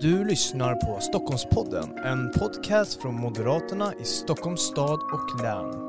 Du lyssnar på Stockholmspodden, en podcast från Moderaterna i Stockholms stad och län.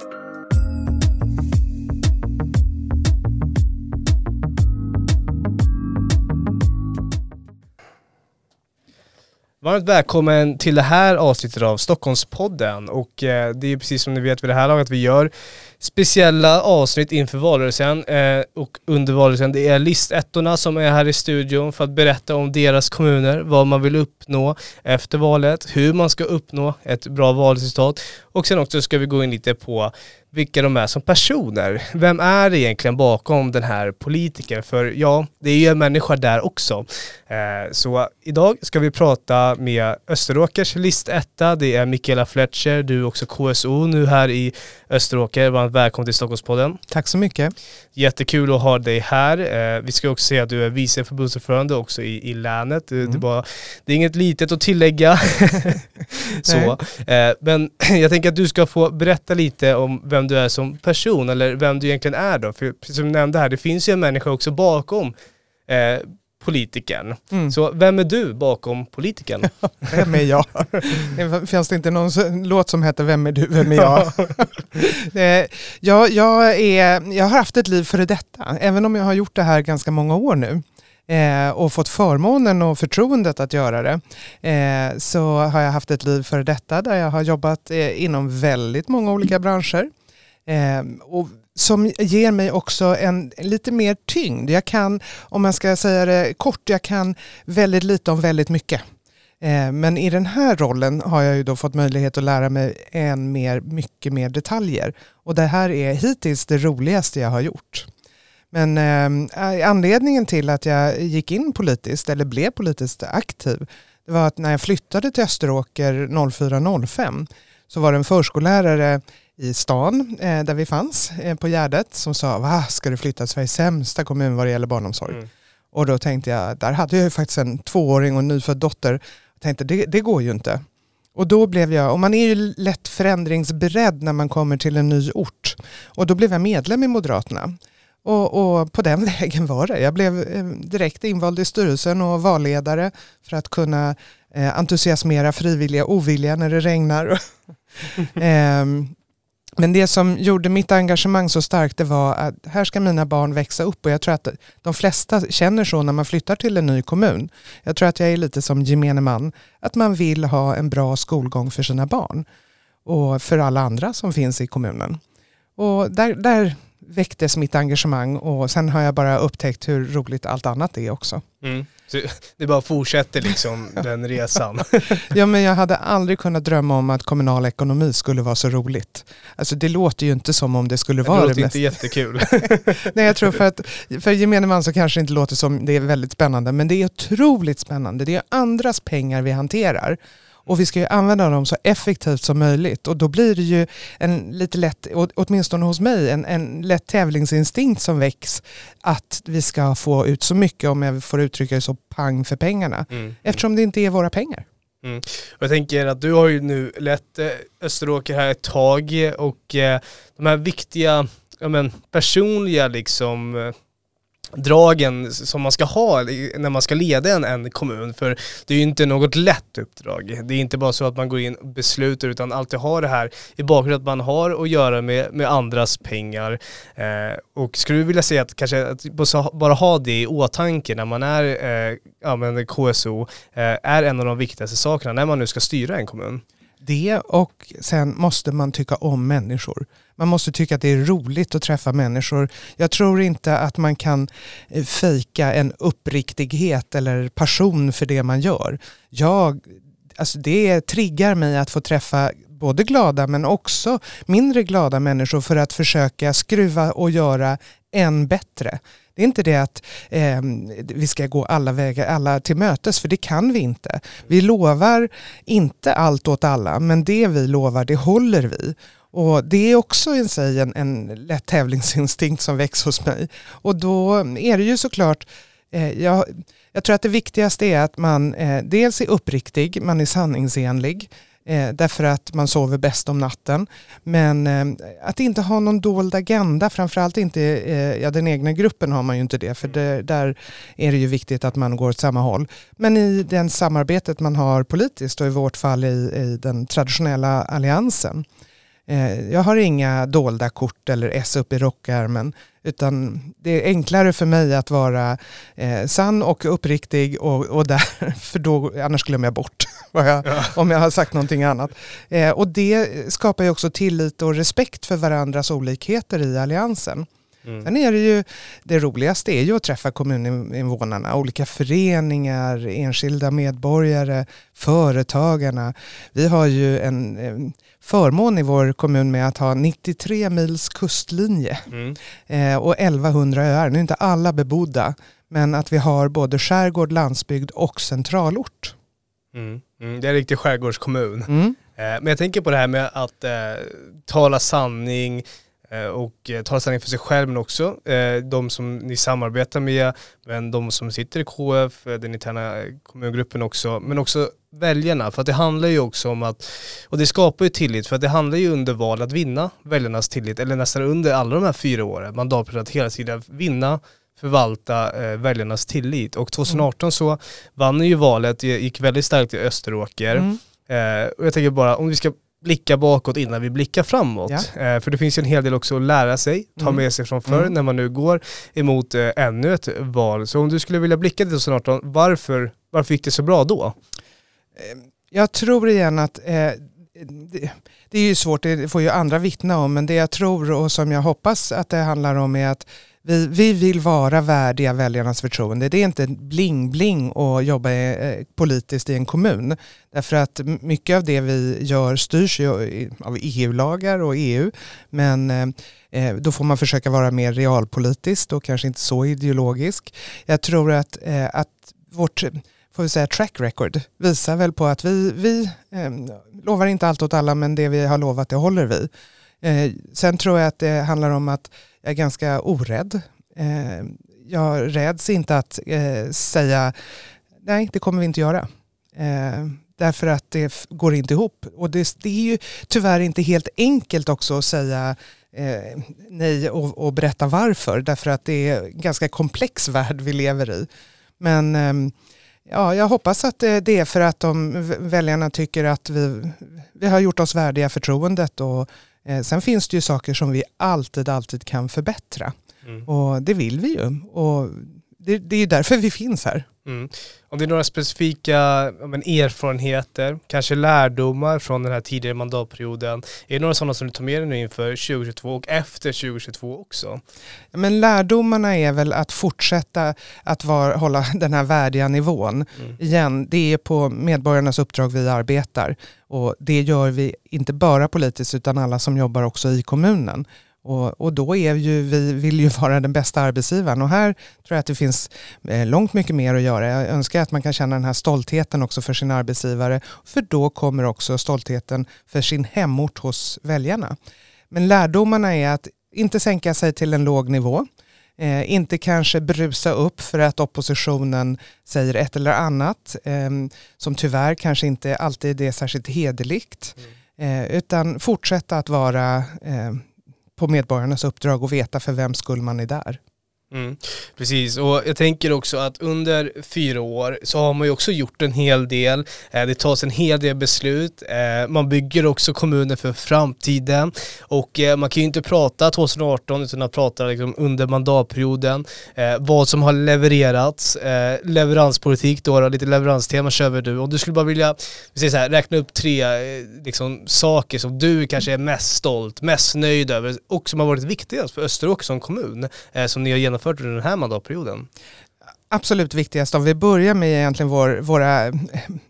Varmt välkommen till det här avsnittet av Stockholmspodden och eh, det är precis som ni vet vid det här laget vi gör speciella avsnitt inför valrörelsen eh, och under valrörelsen. Det är listettorna som är här i studion för att berätta om deras kommuner, vad man vill uppnå efter valet, hur man ska uppnå ett bra valresultat och sen också ska vi gå in lite på vilka de är som personer. Vem är det egentligen bakom den här politikern? För ja, det är ju en människa där också. Eh, så idag ska vi prata med Österåkers listetta. Det är Mikaela Fletcher, du är också KSO nu här i Österåker. Varmt välkommen till Stockholmspodden. Tack så mycket. Jättekul att ha dig här. Eh, vi ska också säga att du är vice förbundsordförande också i, i länet. Mm. Det, bara, det är inget litet att tillägga. så. Eh, men jag tänker att du ska få berätta lite om vem du är som person eller vem du egentligen är då. För som du nämnde här, det finns ju en människa också bakom eh, politikern. Mm. Så vem är du bakom politikern? vem är jag? Finns det inte någon låt som heter Vem är du, vem är jag? Eh, jag, jag, är, jag har haft ett liv före detta, även om jag har gjort det här ganska många år nu. Eh, och fått förmånen och förtroendet att göra det eh, så har jag haft ett liv före detta där jag har jobbat inom väldigt många olika branscher. Och som ger mig också en lite mer tyngd. Jag kan, om man ska säga det kort, jag kan väldigt lite om väldigt mycket. Eh, men i den här rollen har jag ju då fått möjlighet att lära mig än mer, mycket mer detaljer. Och det här är hittills det roligaste jag har gjort. Men eh, eh anledningen till att jag gick in politiskt, eller blev politiskt aktiv, det var att när jag flyttade till Österåker 04-05 så var det en förskollärare i stan eh, där vi fanns eh, på Gärdet som sa, va ska du flytta till Sveriges sämsta kommun vad det gäller barnomsorg? Mm. Och då tänkte jag, där hade jag ju faktiskt en tvååring och en nyfödd dotter. Jag tänkte, det, det går ju inte. Och då blev jag, och man är ju lätt förändringsberedd när man kommer till en ny ort. Och då blev jag medlem i Moderaterna. Och, och, på den vägen var det. Jag blev eh, direkt invald i styrelsen och valledare för att kunna eh, entusiasmera frivilliga ovilliga när det regnar. eh, men det som gjorde mitt engagemang så starkt det var att här ska mina barn växa upp och jag tror att de flesta känner så när man flyttar till en ny kommun. Jag tror att jag är lite som gemene man, att man vill ha en bra skolgång för sina barn och för alla andra som finns i kommunen. Och där, där väcktes mitt engagemang och sen har jag bara upptäckt hur roligt allt annat är också. Mm. Så det bara fortsätter liksom den resan. ja men jag hade aldrig kunnat drömma om att kommunal ekonomi skulle vara så roligt. Alltså det låter ju inte som om det skulle vara det, mest. Det låter inte jättekul. Nej jag tror för att för gemene man så kanske det inte låter som det är väldigt spännande men det är otroligt spännande. Det är andras pengar vi hanterar. Och vi ska ju använda dem så effektivt som möjligt och då blir det ju en lite lätt, åtminstone hos mig, en, en lätt tävlingsinstinkt som väcks att vi ska få ut så mycket, om jag får uttrycka det så, pang för pengarna. Mm. mm. Eftersom det inte är våra pengar. Mm. Jag tänker att du har ju nu lett eh, Österåker här ett tag och eh, de här viktiga ja, men, personliga liksom eh, dragen som man ska ha när man ska leda en, en kommun. För det är ju inte något lätt uppdrag. Det är inte bara så att man går in och beslutar utan alltid har det här i bakgrunden att man har att göra med, med andras pengar. Eh, och skulle du vilja säga att kanske att bara ha det i åtanke när man är eh, ja, KSO eh, är en av de viktigaste sakerna när man nu ska styra en kommun. Det och sen måste man tycka om människor. Man måste tycka att det är roligt att träffa människor. Jag tror inte att man kan eh, fejka en uppriktighet eller passion för det man gör. Jag, alltså det triggar mig att få träffa både glada men också mindre glada människor för att försöka skruva och göra än bättre. Det är inte det att eh, vi ska gå alla vägar, alla till mötes, för det kan vi inte. Vi lovar inte allt åt alla, men det vi lovar, det håller vi. Och det är också i sig en, en lätt tävlingsinstinkt som väcks hos mig. Och då är det ju såklart, eh, jag, jag tror att det viktigaste är att man eh, dels är uppriktig, man är sanningsenlig eh, därför att man sover bäst om natten. Men eh, att inte ha någon dold agenda, framförallt inte, eh, ja den egna gruppen har man ju inte det, för det, där är det ju viktigt att man går åt samma håll. Men i det samarbetet man har politiskt och i vårt fall i, i den traditionella alliansen, eh, jag har inga dolda kort eller S upp i rockärmen. Utan det är enklare för mig att vara eh, sann och uppriktig och, och där, för då, annars glömmer jag bort jag, ja. om jag har sagt någonting annat. Eh, och det skapar ju också tillit och respekt för varandras olikheter i alliansen. Mm. Sen är det ju, det roligaste är ju att träffa kommuninvånarna, olika föreningar, enskilda medborgare, företagarna. Vi har ju en förmån i vår kommun med att ha 93 mils kustlinje mm. eh, och 1100 öar. Nu är inte alla bebodda, men att vi har både skärgård, landsbygd och centralort. Mm. Mm, det är en riktig skärgårdskommun. Mm. Eh, men jag tänker på det här med att eh, tala sanning, och eh, tala sanning för sig själv men också eh, de som ni samarbetar med, men de som sitter i KF, den interna kommungruppen också, men också väljarna. För att det handlar ju också om att, och det skapar ju tillit, för att det handlar ju under val att vinna väljarnas tillit, eller nästan under alla de här fyra åren, mandatperioden, att hela tiden vinna förvalta eh, väljarnas tillit. Och 2018 mm. så vann ni ju valet, gick väldigt starkt i Österåker. Mm. Eh, och jag tänker bara, om vi ska blicka bakåt innan vi blickar framåt. Ja. Eh, för det finns ju en hel del också att lära sig, ta mm. med sig från förr mm. när man nu går emot eh, ännu ett val. Så om du skulle vilja blicka till 2018, varför, varför gick det så bra då? Eh, jag tror igen att eh, det, det, är ju svårt, det får ju andra vittna om, men det jag tror och som jag hoppas att det handlar om är att vi, vi vill vara värdiga väljarnas förtroende. Det är inte bling-bling att jobba eh, politiskt i en kommun. Därför att mycket av det vi gör styrs ju av EU-lagar och EU. Men eh, eh, då får man försöka vara mer realpolitiskt och kanske inte så ideologisk. Jag tror att, att vårt får vi säga, track record visar väl på att vi, vi lovar inte allt åt alla men det vi har lovat det håller vi. sen tror jag att det handlar om att jag är ganska orädd. Eh, jag räds inte att eh, säga nej, det kommer vi inte göra. Eh, därför att det går inte ihop. Och det, det, är ju tyvärr inte helt enkelt också att säga eh, nej och, och, berätta varför. Därför att det är en ganska komplex värld vi lever i. Men eh, ja, jag hoppas att eh, det är för att de väljarna tycker att vi, vi har gjort oss värdiga förtroendet och sen finns det ju saker som vi alltid, alltid kan förbättra. Mm. Och det vill vi ju. Och det, det är ju därför vi finns här. Mm. Om det är några specifika men, erfarenheter, kanske lärdomar från den här tidigare mandatperioden, är det några sådana som du tar med dig nu inför 2022 och efter 2022 också? Men lärdomarna är väl att fortsätta att var, hålla den här värdiga nivån. Mm. Igen, det är på medborgarnas uppdrag vi arbetar och det gör vi inte bara politiskt utan alla som jobbar också i kommunen. Och, och, då är ju, vi vill ju vara den bästa arbetsgivaren och här tror jag att det finns eh, långt mycket mer att göra. Jag önskar att man kan känna den här stoltheten också för sin arbetsgivare för då kommer också stoltheten för sin hemort hos väljarna. Men lärdomarna är att inte sänka sig till en låg nivå. Eh, inte kanske brusa upp för att oppositionen säger ett eller annat eh, som tyvärr kanske inte alltid är särskilt hederligt. Mm. Eh, utan fortsätta att vara eh, på medborgarnas uppdrag och veta för vem skull man är där. Mm, precis, och jag tänker också att under fyra år så har man ju också gjort en hel del. Eh, det tas en hel del beslut. Eh, man bygger också kommuner för framtiden och eh, man kan ju inte prata 2018 utan att prata liksom under mandatperioden. Vad som har levererats, leveranspolitik då, lite leveranstema kör vi nu. Om du skulle bara vilja så här, räkna upp tre liksom, saker som du kanske är mest stolt, mest nöjd över och som har varit viktigast för Österåker som kommun som ni har genomfört genomfört under den här mandatperioden? Absolut viktigast, om vi börjar med egentligen vår, våra eh,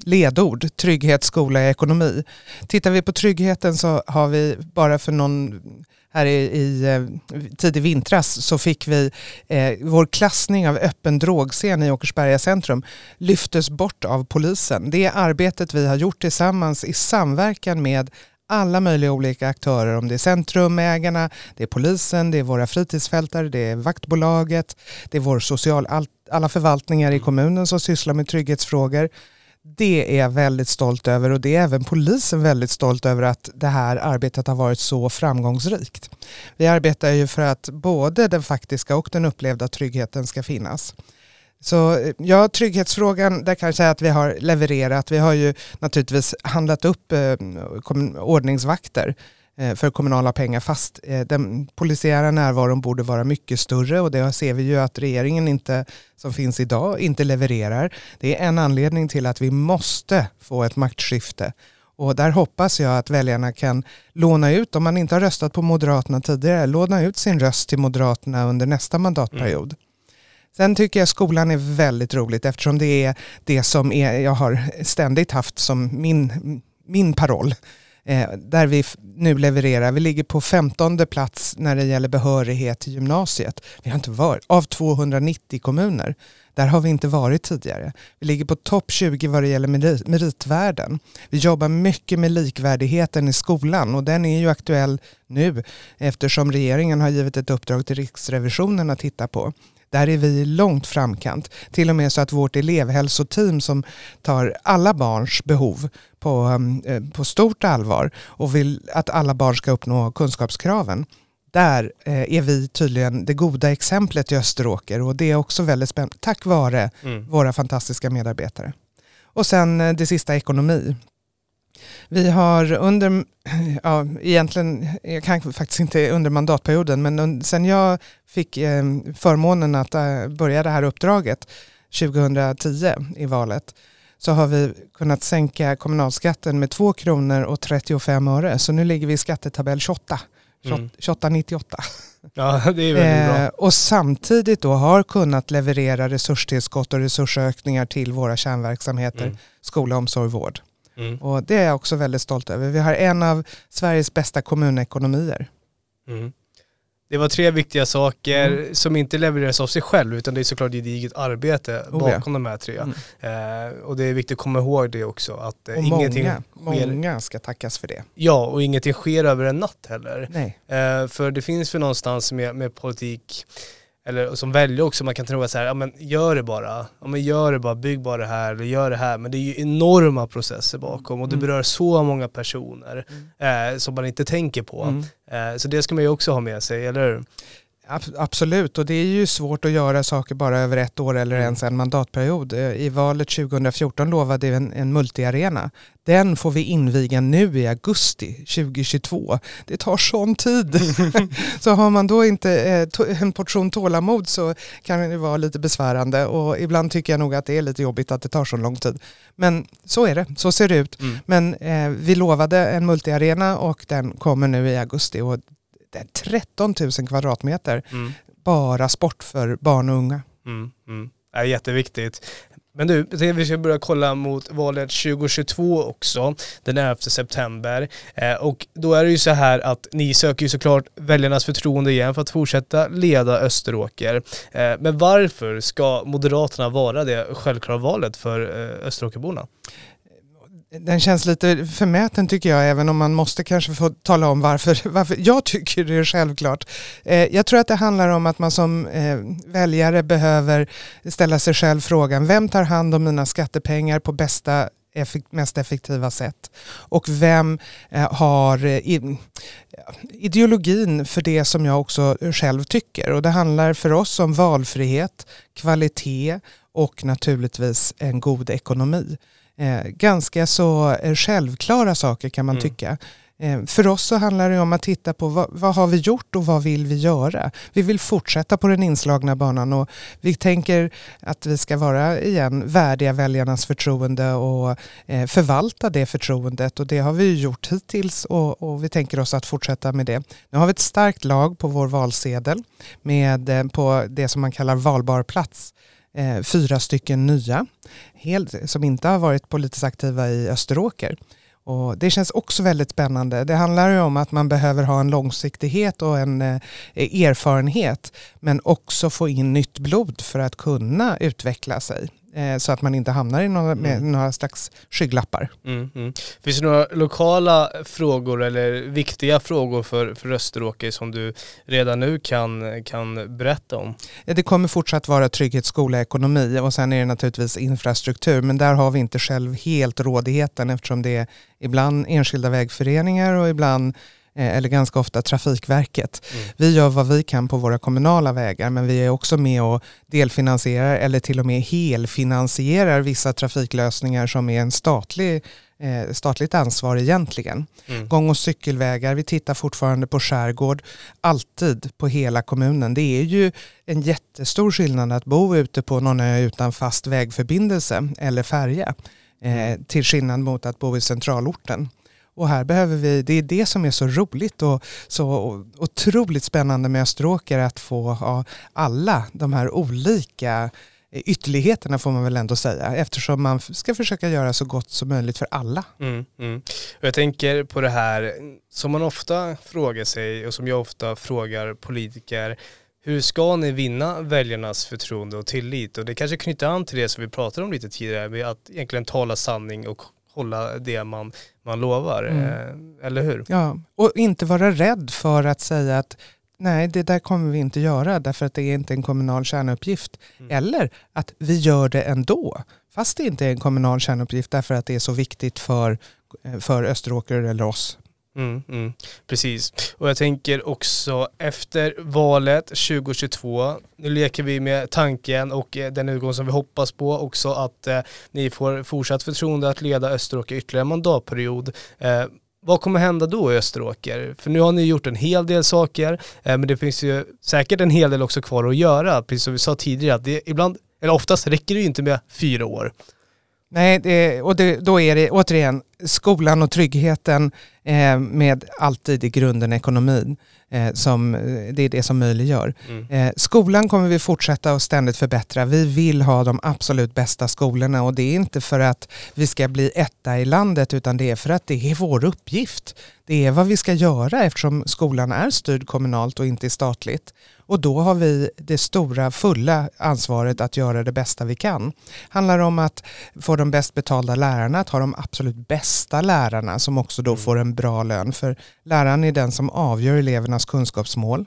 ledord, trygghet, skola, ekonomi. Tittar vi på tryggheten så har vi bara för någon här i, i eh, tidig vintras så fick vi eh, vår klassning av öppen drogscen i Åkersberga centrum lyftes bort av polisen. Det arbetet vi har gjort tillsammans i samverkan med alla möjliga olika aktörer, om det är centrumägarna, det är polisen, det är våra fritidsfältare, det är vaktbolaget, det är vår social, all, alla förvaltningar i kommunen som sysslar med trygghetsfrågor. Det är jag väldigt stolt över och det är även polisen väldigt stolt över att det här arbetet har varit så framgångsrikt. Vi arbetar ju för att både den faktiska och den upplevda tryggheten ska finnas. Så ja, trygghetsfrågan, där kan jag säga att vi har levererat. Vi har ju naturligtvis handlat upp eh, ordningsvakter eh, för kommunala pengar fast eh, den polisiära närvaron borde vara mycket större och det ser vi ju att regeringen inte, som finns idag inte levererar. Det är en anledning till att vi måste få ett maktskifte och där hoppas jag att väljarna kan låna ut, om man inte har röstat på Moderaterna tidigare, låna ut sin röst till Moderaterna under nästa mandatperiod. Mm. Sen tycker jag skolan är väldigt roligt eftersom det är det som är, jag har ständigt haft som min, min paroll. Eh, där vi nu levererar. Vi ligger på 15 plats när det gäller behörighet till gymnasiet. Vi har inte varit, av 290 kommuner. Där har vi inte varit tidigare. Vi ligger på topp 20 vad det gäller merit, meritvärden. Vi jobbar mycket med likvärdigheten i skolan och den är ju aktuell nu eftersom regeringen har givit ett uppdrag till Riksrevisionen att titta på. Där är vi långt framkant. Till och med så att vårt elevhälsoteam som tar alla barns behov på, um, eh, på stort allvar och vill att alla barn ska uppnå kunskapskraven. Där eh, är vi tydligen det goda exemplet i Österåker och det är också väldigt spännande tack vare mm. våra fantastiska medarbetare. Och sen eh, det sista ekonomi. Vi har under, ja egentligen, jag kan faktiskt inte under mandatperioden, men sen jag fick eh, förmånen att eh, börja det här uppdraget 2010 i valet så har vi kunnat sänka kommunalskatten med 2 kronor och 35 öre. Så nu ligger vi i skattetabell 28. 2898. Mm. Ja, det är väldigt bra. Eh, och samtidigt då har kunnat leverera resurstillskott och resursökningar till våra kärnverksamheter, mm. skola, omsorg, vård. Mm. Och det är jag också väldigt stolt över. Vi har en av Sveriges bästa kommunekonomier. Mm. Det var tre viktiga saker mm. som inte levereras av sig själv utan det är såklart gediget arbete oh, bakom ja. de här tre. Mm. Eh, och det är viktigt att komma ihåg det också. Att eh, och ingenting många, sker... många ska tackas för det. Ja, och ingenting sker över en natt heller. Nej. Eh, för det finns för någonstans med, med politik eller som väljer också, man kan tro att så här, ja men gör det bara, ja men gör det bara, bygg bara det här eller gör det här. Men det är ju enorma processer bakom och det mm. berör så många personer mm. eh, som man inte tänker på. Mm. Eh, så det ska man ju också ha med sig, eller hur? Absolut, och det är ju svårt att göra saker bara över ett år eller mm. ens en mandatperiod. Eh, I valet 2014 lovade vi en, en multiarena. Den får vi inviga nu i augusti 2022. Det tar sån tid. så har man då inte eh, en portion tålamod så kan det vara lite besvärande och ibland tycker jag nog att det är lite jobbigt att det tar så lång tid. Men så är det, så ser det ut. Mm. Men eh, vi lovade en multiarena och den kommer nu i augusti och 13 000 kvadratmeter. Mm. Bara sport för barn och unga. Mm, mm. är jätteviktigt. Men du, vi ska börja kolla mot valet 2022 också, den 11 september. Eh, och då är det ju så här att ni söker ju såklart väljarnas förtroende igen för att fortsätta leda Österåker. Eh, men varför ska Moderaterna vara det självklara valet för eh, Österåkerborna? Den känns lite förmäten tycker jag, även om man måste kanske få tala om varför, varför jag tycker det är självklart. Eh, jag tror att det handlar om att man som eh, väljare behöver ställa sig själv frågan, vem tar hand om mina skattepengar på bästa mest effektiva sätt och vem eh, har eh, eh, ideologin för det som jag också själv tycker och det handlar för oss om valfrihet, kvalitet och naturligtvis en god ekonomi. Eh, ganska så eh, självklara saker kan man mm. tycka. Eh, för oss så handlar det om att titta på vad, vad, har vi gjort och vad vill vi göra? Vi vill fortsätta på den inslagna banan och vi tänker att vi ska vara igen värdiga väljarnas förtroende och eh, förvalta det förtroendet och det har vi gjort hittills och, och, vi tänker oss att fortsätta med det. Nu har vi ett starkt lag på vår valsedel med, på det som man kallar valbar plats eh, fyra stycken nya helt, som inte har varit politiskt aktiva i Österåker. Och det känns också väldigt spännande. Det handlar ju om att man behöver ha en långsiktighet och en eh, erfarenhet men också få in nytt blod för att kunna utveckla sig eh, så att man inte hamnar i några, med Mm. några slags skygglappar. Mm, mm. Finns det några lokala frågor eller viktiga frågor för, för Österåker som du redan nu kan, kan berätta om? Ja, Det kommer fortsatt vara trygghet, skola, ekonomi och sen är det naturligtvis infrastruktur men där har vi inte själv helt rådigheten eftersom det är ibland enskilda vägföreningar och ibland eh, eller ganska ofta Trafikverket. Mm. Vi gör vad vi kan på våra kommunala vägar men vi är också med och delfinansierar eller till och med helfinansierar vissa trafiklösningar som är en statlig, eh, statligt ansvar egentligen. Mm. Gång och cykelvägar, vi tittar fortfarande på skärgård, alltid på hela kommunen. Det är ju en jättestor skillnad att bo ute på någon ö utan fast vägförbindelse eller färja eh, till skillnad mot att bo i centralorten. Och här behöver vi, det är det som är så roligt och så otroligt spännande med Österåker att få ha alla de här olika ytterligheterna får man väl ändå säga eftersom man ska försöka göra så gott som möjligt för alla. Mm, mm. Och jag tänker på det här som man ofta frågar sig och som jag ofta frågar politiker. Hur ska ni vinna väljarnas förtroende och tillit? Och det kanske knyter an till det som vi pratade om lite tidigare med att egentligen tala sanning och hålla det man, man lovar. Mm. Eh, eller hur? Ja, och inte vara rädd för att säga att nej, det där kommer vi inte göra därför att det är inte en kommunal kärnuppgift. Mm. Eller att vi gör det ändå, fast det inte är en kommunal kärnuppgift därför att det är så viktigt för, för Österåker eller oss. Mm, mm, precis. Och jag tänker också efter valet 2022, nu leker vi med tanken och eh, den utgång som vi hoppas på också att eh, ni får fortsatt förtroende att leda Österåker ytterligare en mandatperiod. Eh, vad kommer hända då i Österåker? För nu har ni gjort en hel del saker, eh, men det finns ju säkert en hel del också kvar att göra. Precis som vi sa tidigare, att det ibland, eller oftast räcker det ju inte med fyra år. Nej, det, och det, då är det återigen skolan och tryggheten eh, med alltid i grunden ekonomin. Eh, som, det är det som möjliggör. Mm. Eh, skolan kommer vi fortsätta att ständigt förbättra. Vi vill ha de absolut bästa skolorna och det är inte för att vi ska bli etta i landet utan det är för att det är vår uppgift. Det är vad vi ska göra eftersom skolan är styrd kommunalt och inte statligt. Och då har vi det stora fulla ansvaret att göra det bästa vi kan. handlar om att få de bäst betalda lärarna, att ha de absolut bästa lärarna som också då Mm. får en bra lön. För läraren är den som avgör skolans kunskapsmål.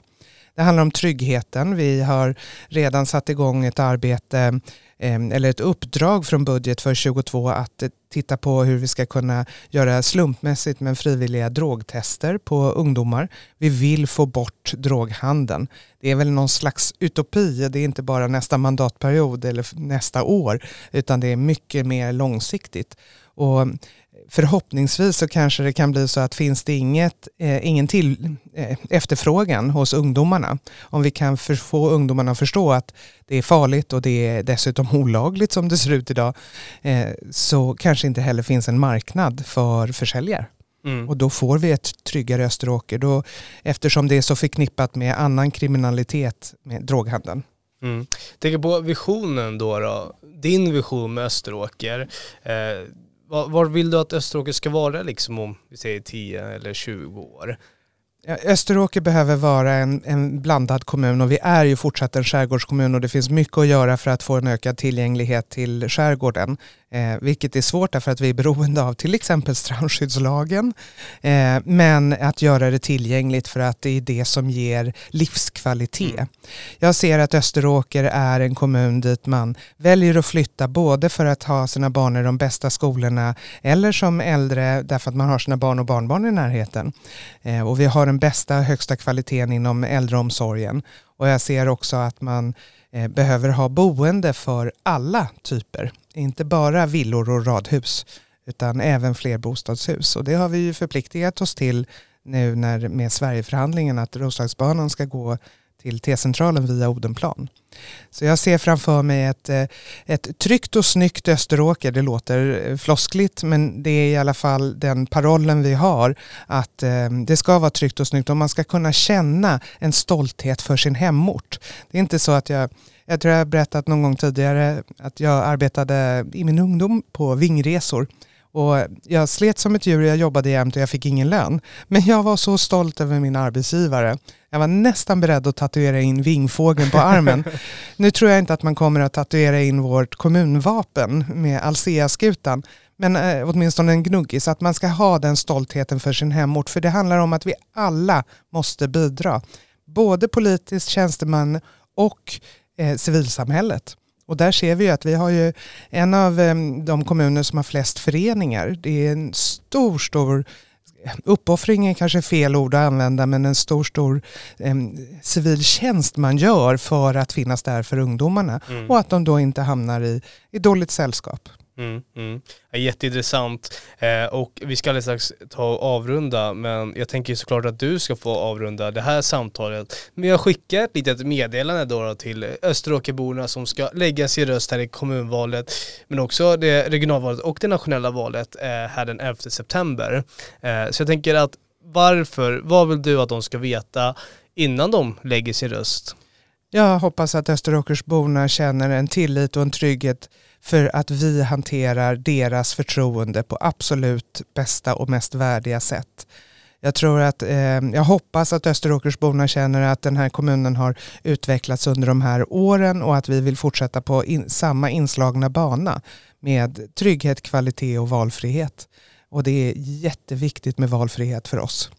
Det handlar om tryggheten. Vi har redan satt igång ett arbete eller ett uppdrag från budget för 22 att eh, titta på hur vi ska kunna göra slumpmässigt men frivilliga drogtester på ungdomar. Vi vill få bort droghandeln. Det är väl någon slags utopi, det är inte bara nästa mandatperiod eller nästa år utan det är mycket mer långsiktigt. Och förhoppningsvis så kanske det kan bli så att finns det inget, eh, ingen till, eh, efterfrågan hos ungdomarna, om vi kan för, få ungdomarna att förstå att det är farligt och det är dessutom olagligt som det ser ut idag, eh, så kanske inte heller finns en marknad för försäljare. Mm. Och då får vi ett tryggare Österåker, då, eftersom det är så förknippat med annan kriminalitet med droghandeln. Mm. Tänker på visionen då, då. Din vision med Österåker. Eh, var, var vill du att Österåker ska vara liksom om vi säger 10 eller 20 år? Ja, Österåker behöver vara en, en blandad kommun och vi är ju fortsatt en skärgårdskommun och det finns mycket att göra för att få en ökad tillgänglighet till skärgården. Eh, vilket är svårt därför att vi är beroende av till exempel strandskyddslagen. Eh, men att göra det tillgängligt för att det är det som ger livskvalitet. Mm. Jag ser att Österåker är en kommun dit man väljer att flytta både för att ha sina barn i de bästa skolorna eller som äldre därför att man har sina barn och barnbarn i närheten. Eh, och vi har den bästa högsta kvaliteten inom äldreomsorgen. Och jag ser också att man eh, behöver ha boende för alla typer. Inte bara villor och radhus utan även fler bostadshus. Och det har vi ju förpliktigat oss till nu när med Sverigeförhandlingen att Roslagsbanan ska gå till T-centralen via Odenplan. Så jag ser framför mig ett, eh, ett tryggt och snyggt Österåker. Det låter eh, floskligt men det är i alla fall den parollen vi har att eh, det ska vara tryggt och snyggt och man ska kunna känna en stolthet för sin hemort. Det är inte så att jag jag tror jag har berättat någon gång tidigare att jag arbetade i min ungdom på vingresor Och jag slet som ett djur, jag jobbade jämt och jag fick ingen lön. Men jag var så stolt över min arbetsgivare. Jag var nästan beredd att tatuera in vingfågeln på armen. nu tror jag inte att man kommer att tatuera in vårt kommunvapen med Alsea-skutan. Men eh, åtminstone en gnuggis, att man ska ha den stoltheten för sin hemort. För det handlar om att vi alla måste bidra. Både politiskt, tjänsteman och eh, civilsamhället. Och där ser vi ju att vi har ju en av eh, de kommuner som har flest föreningar. Det är en stor, stor uppoffring är kanske fel ord att använda men en stor, stor eh, civil tjänst man gör för att finnas där för ungdomarna mm. och att de då inte hamnar i, i dåligt sällskap. Mm, mm. Jätteintressant. Eh, och vi ska alldeles strax ta och avrunda, men jag tänker såklart att du ska få avrunda det här samtalet. Men jag skickar ett litet meddelande då till Österåkerborna som ska lägga sin röst här i kommunvalet, men också det regionalvalet och det nationella valet eh, här den 11 september. Eh, så jag tänker att varför, vad vill du att de ska veta innan de lägger sin röst? Jag hoppas att Österåkersborna känner en tillit och en trygghet för att vi hanterar deras förtroende på absolut bästa och mest värdiga sätt. Jag tror att, eh, jag hoppas att Österåkersborna känner att den här kommunen har utvecklats under de här åren och att vi vill fortsätta på in, samma inslagna bana med trygghet, kvalitet och valfrihet. Och det är jätteviktigt med valfrihet för oss.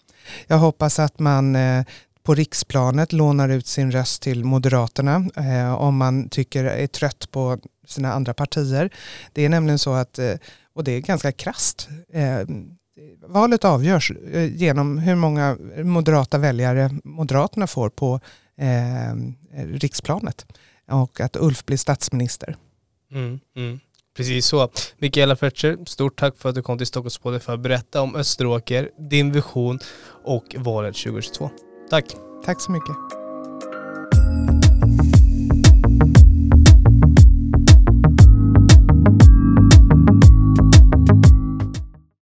Jag hoppas att man eh, på riksplanet lånar ut sin röst till Moderaterna eh, om man tycker är trött på sina andra partier. Det är nämligen så att, eh, och det är ganska krast, eh, valet avgörs eh, genom hur många moderata väljare Moderaterna får på eh, riksplanet och att Ulf blir statsminister. Mm, mm. Precis så. Mikaela Fletcher, stort tack för att du kom till Stockholmspodden för att berätta om Österåker, din vision och valet 2022. Tack. Tack så mycket.